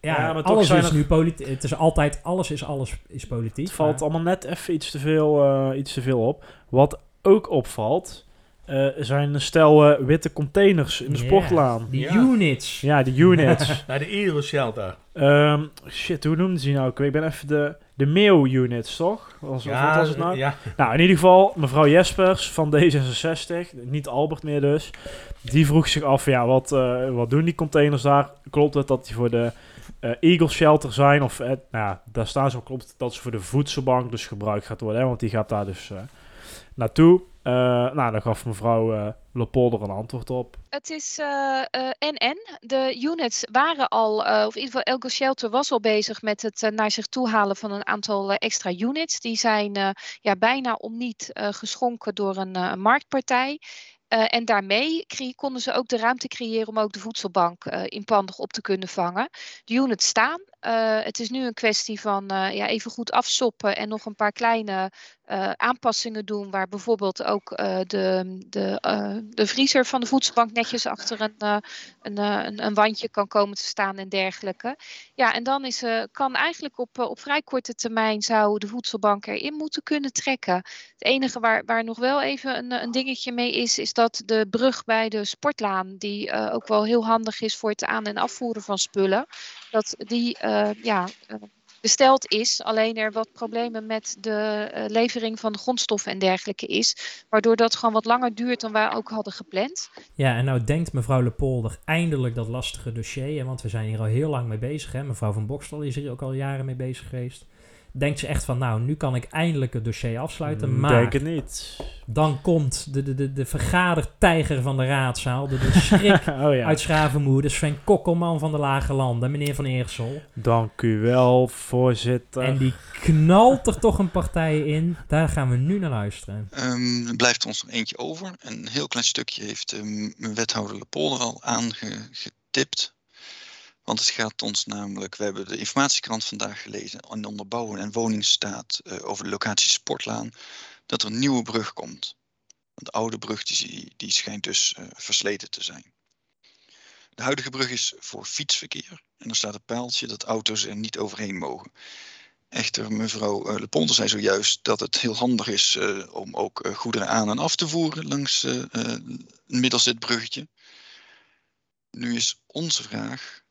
ja, ja maar alles is nu politiek. Het is altijd, alles is alles is politiek. Het valt allemaal net even iets te veel, iets te veel op. Wat ook opvalt, uh, zijn een stel uh, witte containers in de yeah, sportlaan. Die ja. units. Ja, de units. Naar de Eagle Shelter. Um, shit, hoe noemden ze die nou? Ik ben even de, de Meeuw-units, toch? Was, ja, wat was het nou? Ja. Nou, in ieder geval, mevrouw Jespers van D66, niet Albert meer dus, die vroeg zich af, ja, wat, uh, wat doen die containers daar? Klopt het dat die voor de Eagle Shelter zijn? Of, nou daar staan ze, klopt het dat ze voor de voedselbank dus gebruikt gaat worden? Hè? Want die gaat daar dus naartoe. Uh, nou, daar gaf mevrouw uh, een antwoord op. Het is uh, NN. De units waren al, of in ieder geval Elke Shelter was al bezig met het naar zich toe halen van een aantal extra units. Die zijn ja, bijna om niet geschonken door een marktpartij. En daarmee konden ze ook de ruimte creëren om ook de voedselbank uh, inpandig op te kunnen vangen. De units staan. Uh, het is nu een kwestie van ja, even goed afsoppen en nog een paar kleine aanpassingen doen. Waar bijvoorbeeld ook de, de, de vriezer van de voedselbank netjes achter een, een, een, wandje kan komen te staan en dergelijke. Ja, en dan is, kan eigenlijk op, op vrij korte termijn zou de voedselbank erin moeten kunnen trekken. Het enige waar, waar nog wel even een, een dingetje mee is, is dat de brug bij de sportlaan, die ook wel heel handig is voor het aan- en afvoeren van spullen, dat die uh, ja, uh, besteld is. Alleen er wat problemen met de levering van de grondstoffen en dergelijke is. Waardoor dat gewoon wat langer duurt dan wij ook hadden gepland. Ja, en nou denkt mevrouw Lepolder eindelijk dat lastige dossier. Want we zijn hier al heel lang mee bezig. Hè. Mevrouw van Bokstel is hier ook al jaren mee bezig geweest denkt ze echt van, nou, nu kan ik eindelijk het dossier afsluiten. Mm, maar denk het niet. Dan komt de, de, de, de vergadertijger van de raadzaal, de, de schrik oh, ja. uit Sven Kokkelman van de Lage Landen, meneer Van Eersel. Dank u wel, voorzitter. En die knalt er toch een partij in. Daar gaan we nu naar luisteren. Um, er blijft ons nog eentje over. Een heel klein stukje heeft um, wethouder Lepolder al aangetipt. Want het gaat ons namelijk, we hebben de informatiekrant vandaag gelezen in onderbouwen en woningstaat uh, over de locatie Sportlaan, dat er een nieuwe brug komt. De oude brug die, die schijnt dus uh, versleten te zijn. De huidige brug is voor fietsverkeer en er staat een pijltje dat auto's er niet overheen mogen. Echter, mevrouw uh, Leponte zei zojuist dat het heel handig is om ook goederen aan en af te voeren langs middels dit bruggetje. Nu is onze vraag,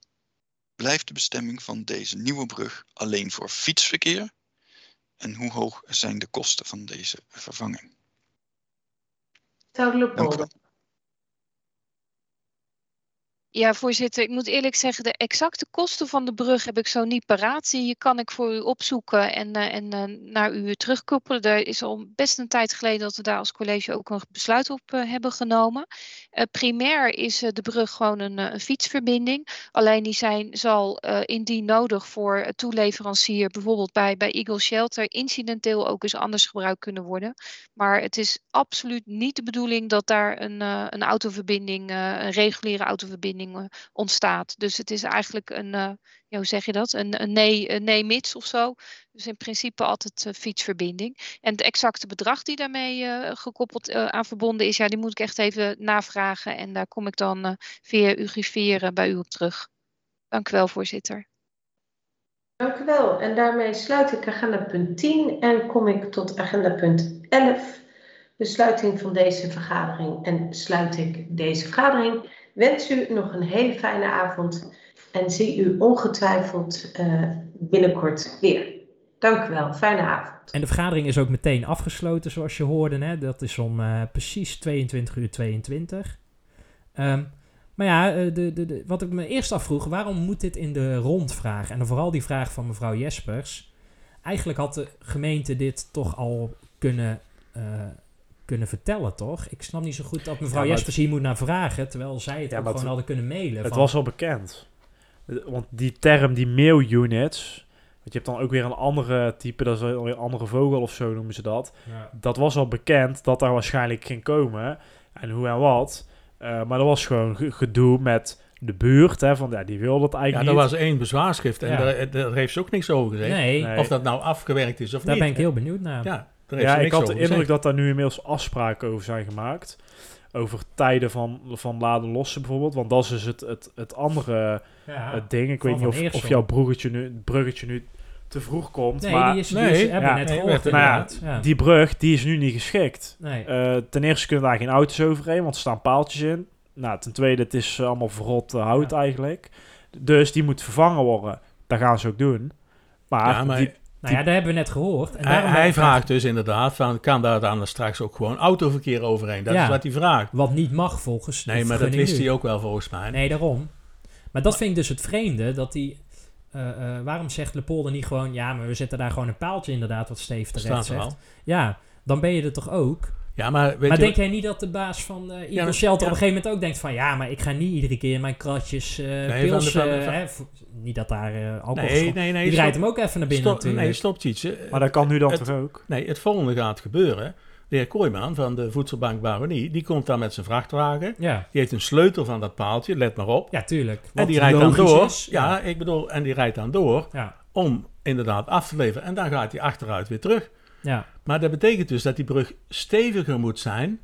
blijft de bestemming van deze nieuwe brug alleen voor fietsverkeer? En hoe hoog zijn de kosten van deze vervanging? Zou Ja, voorzitter, ik moet eerlijk zeggen, de exacte kosten van de brug heb ik zo niet paraat. Die kan ik voor u opzoeken en, uh, en uh, naar u terugkoppelen. Er is al best een tijd geleden dat we daar als college ook een besluit op uh, hebben genomen. primair is de brug gewoon een, een, fietsverbinding. Alleen die zijn, zal indien nodig voor toeleverancier, bijvoorbeeld bij, bij Eagle Shelter, incidenteel ook eens anders gebruikt kunnen worden. Maar het is absoluut niet de bedoeling dat daar een, een autoverbinding, een reguliere autoverbinding fietsverbinding ontstaat. Dus het is eigenlijk een, ja, hoe zeg je dat? Een, een nee, nee mits of zo. Dus in principe altijd fietsverbinding. En het exacte bedrag die daarmee gekoppeld aan verbonden is, ja, die moet ik echt even navragen. En daar kom ik dan via griffier bij u op terug. Dank u wel, voorzitter. Dank u wel. En daarmee sluit ik agenda punt 10 en kom ik tot agenda punt 11. De sluiting van deze vergadering. En sluit ik deze vergadering. Wens u nog een hele fijne avond en zie u ongetwijfeld uh, binnenkort weer. Dank u wel. Fijne avond. En de vergadering is ook meteen afgesloten, zoals je hoorde. Hè? Dat is om uh, precies 22 uur 22. Um, maar ja, eh, de, de, wat ik me eerst afvroeg, waarom moet dit in de rondvraag? En vooral die vraag van mevrouw Jespers. Eigenlijk had de gemeente dit toch al kunnen, kunnen vertellen, toch? Ik snap niet zo goed dat mevrouw Jespers hier moet naar vragen, terwijl zij het ja, ook gewoon het, hadden kunnen mailen. Het was al bekend. Want die term, die mail-units, want je hebt dan ook weer een andere type, dat is weer een andere vogel of zo noemen ze dat. Ja. Dat was al bekend dat daar waarschijnlijk ging komen. En hoe en wat. Uh, maar dat was gewoon gedoe met de buurt. Hè, van, ja, die wilde het eigenlijk Ja, er was één bezwaarschrift en daar, daar, heeft ze ook niks over gezegd. Nee. Of dat nou afgewerkt is of daar niet. Daar ben ik heel benieuwd naar. Ja, ja ik had de indruk dat daar nu inmiddels afspraken over zijn gemaakt. Over tijden van, van laden lossen bijvoorbeeld. Want dat is dus het, het, het andere ja, het ding. Ik weet niet of, of jouw bruggetje nu, bruggetje nu te vroeg komt. Nee, maar, die is, nee, die hebben net gehoord. Nou ja, ja, Die brug die is nu niet geschikt. Nee. Uh, ten eerste kunnen daar geen auto's overheen, want er staan paaltjes in. Nou, ten tweede, het is allemaal verrot uh, hout eigenlijk. Dus die moet vervangen worden. Dat gaan ze ook doen. Maar, ja, maar die, nou ja, dat hebben we net gehoord. En hij, hij vraagt dus inderdaad, van, kan daar dan straks ook gewoon autoverkeer overheen? Dat is wat hij vraagt. Wat niet mag volgens Nee, maar dat wist hij ook wel volgens mij. Nee, daarom. Maar dat vind ik dus het vreemde, dat hij... Uh, uh, waarom zegt Lepolder niet gewoon... Ja, maar we zetten daar gewoon een paaltje inderdaad, wat Steve terecht zegt. Wel. Ja, dan ben je er toch ook... Ja, maar maar denk jij niet dat de baas van uh, Eagle Shelter op een gegeven moment ook denkt van... Ja, maar ik ga niet iedere keer mijn kratjes uh, nee, pils... Van de, van de, hè, niet dat daar uh, alcohol nee, nee, nee, Die rijdt hem ook even naar binnen stop, natuurlijk. Nee, stop iets. Maar dat kan nu dan toch ook? Nee, het volgende gaat gebeuren. De heer Kooijman van de Voedselbank Baronie... die komt daar met zijn vrachtwagen. Ja. Die heeft een sleutel van dat paaltje, let maar op. Ja, tuurlijk. Wat en die rijdt dan door. Is, ja, ja, ik bedoel, en die rijdt dan door... Ja. om inderdaad af te leveren. En dan gaat hij achteruit weer terug. Ja. Maar dat betekent dus dat die brug steviger moet zijn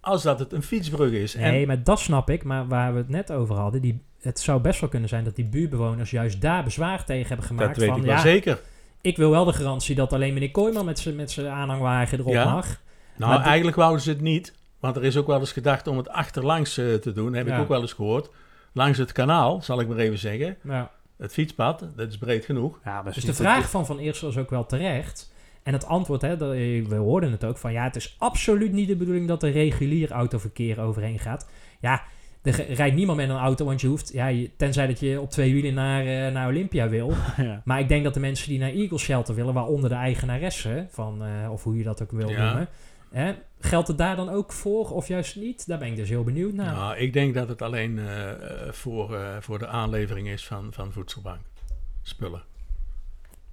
als dat het een fietsbrug is. Nee, maar dat snap ik. Maar waar we het net over hadden, die, het zou best wel kunnen zijn dat die buurtbewoners juist daar bezwaar tegen hebben gemaakt. Dat weet van, ik wel ja, zeker. Ik wil wel de garantie dat alleen meneer Kooijman met zijn met aanhangwagen erop ja. mag. Nou, maar eigenlijk wouden ze het niet. Want er is ook wel eens gedacht om het achterlangs uh, te doen. Heb ja. ik ook wel eens gehoord. Langs het kanaal, zal ik maar even zeggen. Ja. Het fietspad, dat is breed genoeg. Ja, dus de vraag van Van Eersel is ook wel terecht. En het antwoord, hè, dat, we hoorden het ook van ja, het is absoluut niet de bedoeling dat er regulier autoverkeer overheen gaat. Ja, er rijdt niemand met een auto, want je hoeft, ja, tenzij dat je op twee wielen naar, uh, naar Olympia wil. Ja. Maar ik denk dat de mensen die naar Eagle Shelter willen, waaronder de eigenaresse van, uh, of hoe je dat ook wil ja. noemen, hè, geldt het daar dan ook voor of juist niet? Daar ben ik dus heel benieuwd naar. Nou, ik denk dat het alleen uh, voor, voor de aanlevering is van, van voedselbank spullen.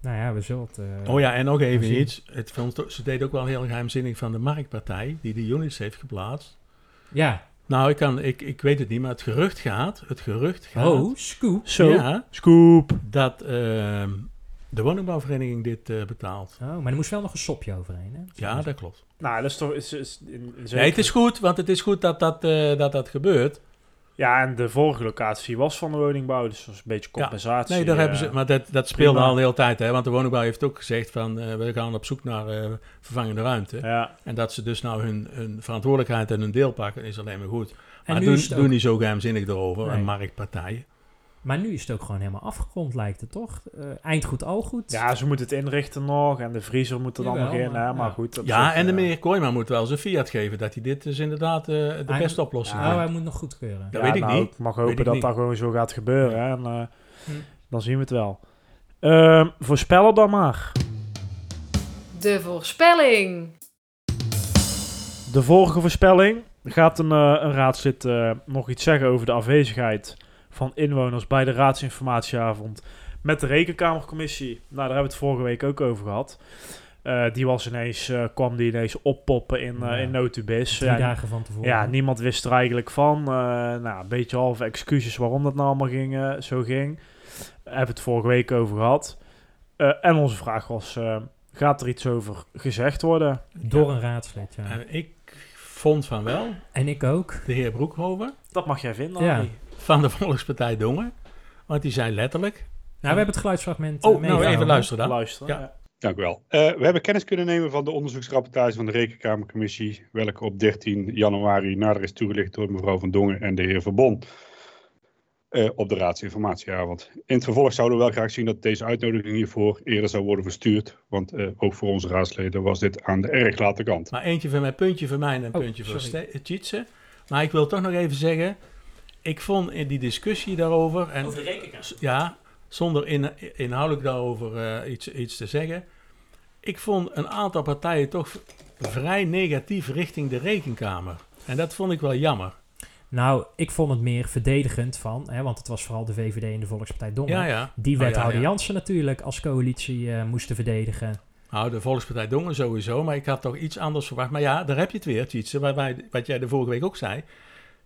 Nou ja, we zullen het... Uh, oh ja, en nog even iets. Het, ze deed ook wel heel geheimzinnig van de Marktpartij, die de units heeft geplaatst. Ja. Nou, ik, kan, ik, ik weet het niet, maar het gerucht gaat, het gerucht gaat... Oh, scoop. Zo, ja, scoop. Dat uh, de woningbouwvereniging dit uh, betaalt. Oh, maar er moest wel nog een sopje overheen, hè? Ja, dat klopt. Nou, dat is toch... Is, is, in, in nee, het is goed, want het is goed dat dat, uh, dat, dat gebeurt. Ja, en de vorige locatie was van de woningbouw, dus dat is een beetje compensatie. Ja, nee, daar hebben ze, maar dat, dat speelde al de hele tijd, hè, want de woningbouw heeft ook gezegd van uh, we gaan op zoek naar uh, vervangende ruimte. Ja. En dat ze dus nou hun, hun verantwoordelijkheid en hun deel pakken, is alleen maar goed. Maar en doen, doen niet zo geheimzinnig erover, nee. en marktpartijen. Maar nu is het ook gewoon helemaal afgerond, lijkt het toch? Uh, eind goed, al goed. Ja, ze moeten het inrichten nog en de vriezer moet er dan nog in. Maar, maar goed. Ja, en de meneer Kooijman moet wel zijn fiat geven dat hij dit is inderdaad uh, de hij, beste oplossing is. Ja, hij moet nog goedkeuren. Dat weet ik nou, niet. Ik mag hopen dat dat gewoon zo gaat gebeuren. En uh, hm. dan zien we het wel. Ehm, voorspellen dan maar. De voorspelling. De vorige voorspelling gaat een, een raadslid nog iets zeggen over de afwezigheid van inwoners bij de raadsinformatieavond met de rekenkamercommissie. Nou, daar hebben we het vorige week ook over gehad. Eh, die was ineens, eh, kwam die inees oppoppen in, eh Ja. in Notubis. Drie Ja, dagen van tevoren. Ja, niemand wist er eigenlijk van. Eh, nou, een beetje halve excuses waarom dat nou allemaal ging, zo ging. We hebben het vorige week over gehad. Eh, en onze vraag was, eh, gaat er iets over gezegd worden? Door een raadslid, ja. En ik vond van wel, En ik ook. de heer Broekhoven Dat mag jij vinden, Ja. Van de Volkspartij Dongen. Want die zei letterlijk... Nou, we hebben het geluidsfragment Oh, eh, nou even luisteren dan. Luisteren. Ja. Ja. Dank u wel. Eh, we hebben kennis kunnen nemen van de onderzoeksrapportage van de Rekenkamercommissie, welke op 13 januari nader is toegelicht door mevrouw Van Dongen en de heer Verbon eh, op de raadsinformatieavond. In het vervolg zouden we wel graag zien dat deze uitnodiging hiervoor eerder zou worden verstuurd, want eh, ook voor onze raadsleden was dit aan de erg late kant. Maar eentje van mij, puntje voor mij en een Oh, puntje voor sorry. Ste- Tjitse. Maar ik wil toch nog even zeggen... Ik vond in die discussie daarover... En, Ja, zonder in, inhoudelijk daarover eh, iets, iets te zeggen. Ik vond een aantal partijen toch vrij negatief richting de rekenkamer. En dat vond ik wel jammer. Nou, ik vond het meer verdedigend van, hè, want het was vooral de VVD en de Volkspartij Dongen. Ja, ja. Die Oh, ja, wethouder ja. Jansen natuurlijk als coalitie eh, moesten verdedigen. Nou, de Volkspartij Dongen sowieso, maar ik had toch iets anders verwacht. Maar ja, daar heb je het weer, wij, wat jij de vorige week ook zei.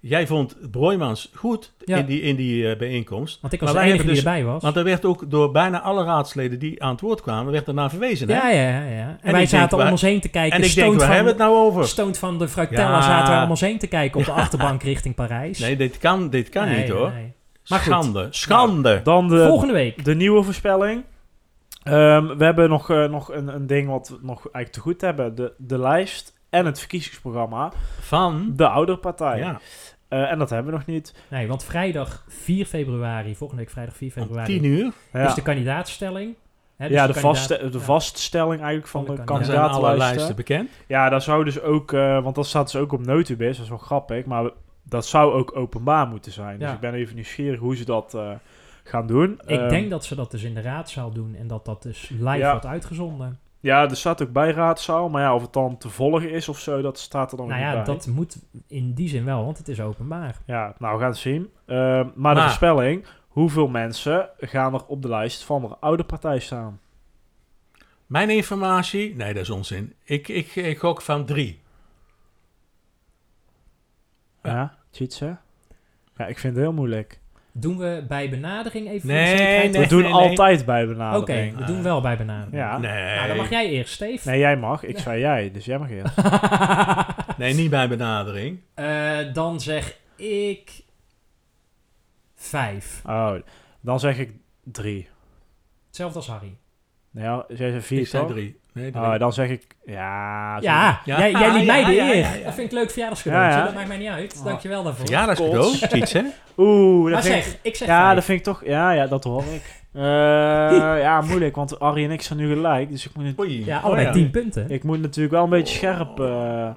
Jij vond Broijmans goed Ja. in die, in die eh, bijeenkomst. Want ik was Maar de wij enige die hebben erbij was. Want er werd ook door bijna alle raadsleden die aan het woord kwamen, werd er naar verwezen. Hè? Ja, ja, ja. ja. En, ik wij zaten om ons heen te kijken. En ik denk, waar van- hebben we het nou over? Van de Frutella Ja. zaten wij om ons heen te kijken op de achterbank richting Parijs. Nee, dit kan, dit kan Nee, niet hoor. nee. Maar goed. Schande, schande. Dan de, Volgende week. de nieuwe voorspelling. Ehm, we hebben nog, eh, nog een, een ding wat we nog eigenlijk te goed hebben. De, de lijst en het verkiezingsprogramma Van? de ouderpartij. Ja. Eh, en dat hebben we nog niet. Nee, want vrijdag 4 februari, volgende week vrijdag 4 Om februari, 10 uur. Ja, is de kandidaatstelling. Hè, dus ja de, kandidaat- vaste, de ja. vaststelling eigenlijk van Van de, de kandidatenlijsten. bekend. Ja, dat zou dus ook, eh, want dat staat dus ook op Notubis, dat is wel grappig, maar dat zou ook openbaar moeten zijn. Dus ik ben even nieuwsgierig hoe ze dat eh, gaan doen. Ik Ehm, denk dat ze dat dus in de raadzaal doen en dat dat dus live Ja. wordt uitgezonden. Ja, er staat ook bij raadzaal, maar ja, of het dan te volgen is of zo, dat staat er dan Nou niet ja, bij. dat moet in die zin wel, want het is openbaar. Ja, nou, we gaan het zien. Ehm, maar de voorspelling, hoeveel mensen gaan er op de lijst van de oude partij staan? Mijn informatie, nee, dat is onzin. Ik, ik, ik gok van drie. Ja, Ja. Tjitse? Ja, ik vind het heel moeilijk. Doen we bij benadering even voor Nee, nee, we doen nee. altijd bij Oké, benadering. we doen wel bij benadering. Ja. Nee. Nou, dan mag jij eerst, Steve. Nee, jij mag. Ik zei jij, dus jij mag eerst. nee, niet bij benadering. Eh, dan zeg ik vijf. Oh, dan zeg ik drie. Hetzelfde als Harry. Ja, jij zei vier, Ik zei toch? drie. Nee. Oh, dan zeg ik... Ja, Ja, Ja. Jij, jij liet mij de Ja, ja, eer. ja, ja. Dat vind ik leuk verjaardagscadeautje. Ja, ja. Dat maakt mij niet uit. Oh. Dankjewel daarvoor. Verjaardagscadeau, Kots. iets hè? Oeh, dat zeg, ik... ik zeg Ja, vijf. dat vind ik toch... Ja, ja, dat hoor ik. Eh, ja, moeilijk, want Arie en ik zijn nu gelijk. Dus ik moet, het- Oei. Ja, Oh, allebei ja. tien punten. ik moet natuurlijk wel een beetje scherp... eh,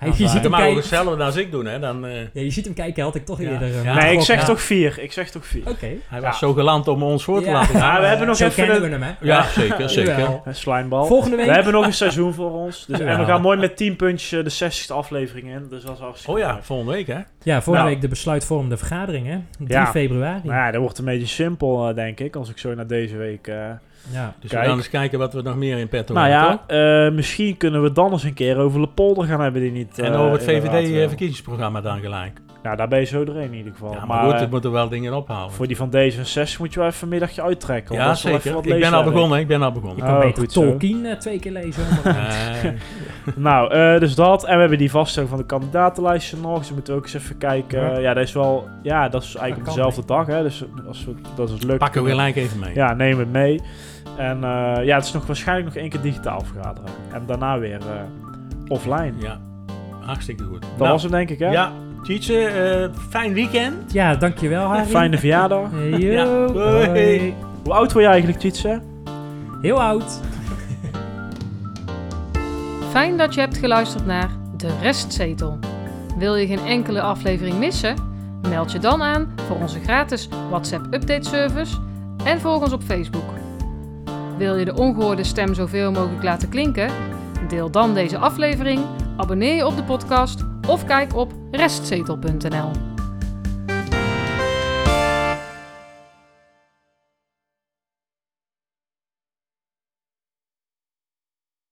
Hij, je, ziet zijn. hem Maar ook kijken, hetzelfde als ik doen, hè? Dan, eh, ja, je ziet hem kijken, had ik toch Ja. eerder... eh, Ja. nee, ik zeg Ja. toch vier. Ik zeg toch vier. Oké. hij was zo geland om ons voor te Ja. laten Ja, gaan. we hebben nog Zo even kennen een, we hem, hè? Ja, zeker, zeker. Slijmbal. Volgende week... We hebben nog een seizoen voor ons. Dus, En we gaan mooi met 10 puntjes eh, de 60ste aflevering in. Dus dat is hartstikke Oh ja, volgende week, hè? Ja, vorige Nou. week de besluitvormende vergadering, hè? 3 Ja. februari. Nou ja, dat wordt een beetje simpel, eh, denk ik. Als ik zo naar deze week... eh, Ja. Dus Kijk. we gaan eens kijken wat we nog meer in petto nou hebben, ja, eh, misschien kunnen we dan eens een keer over Lepolder gaan hebben die niet... En over het. VVD-verkiezingsprogramma dan gelijk. Nou, daar ben je zo doorheen in ieder geval. Ja, maar, maar goed, eh, er moeten wel dingen ophalen. voor die van D66 moet je wel even een middagje uittrekken. ja, zeker. wat Ik ben al begonnen, ik ben al Je begonnen. kan Oh, beter zo. Tolkien eh, twee keer lezen. Nee. Nou, eh, dus dat. En we hebben die vaststelling van de kandidatenlijstje nog. Dus we moeten ook eens even kijken. Ja. Ja, dat is wel... Ja, dat is eigenlijk Dat op kan, dezelfde dag, hè. Dus als we, dat is leuk. Pakken we gelijk even mee. Ja, nemen we het mee. En eh, ja, het is nog waarschijnlijk nog één keer digitaal vergaderen. En daarna weer eh, offline. Ja, hartstikke goed. Dat Nou, was hem denk ik, hè? Ja, Tietje, eh, fijn weekend. Ja, dankjewel, Harry. Fijne verjaardag. Yo, Ja, hoi. hoi. Hoe oud word je eigenlijk, Tjitse? Heel oud. Fijn dat je hebt geluisterd naar De Restzetel. Wil je geen enkele aflevering missen? Meld je dan aan voor onze gratis WhatsApp update service en volg ons op Facebook. Wil je de ongehoorde stem zoveel mogelijk laten klinken? Deel dan deze aflevering, abonneer je op de podcast of kijk op restzetel.nl.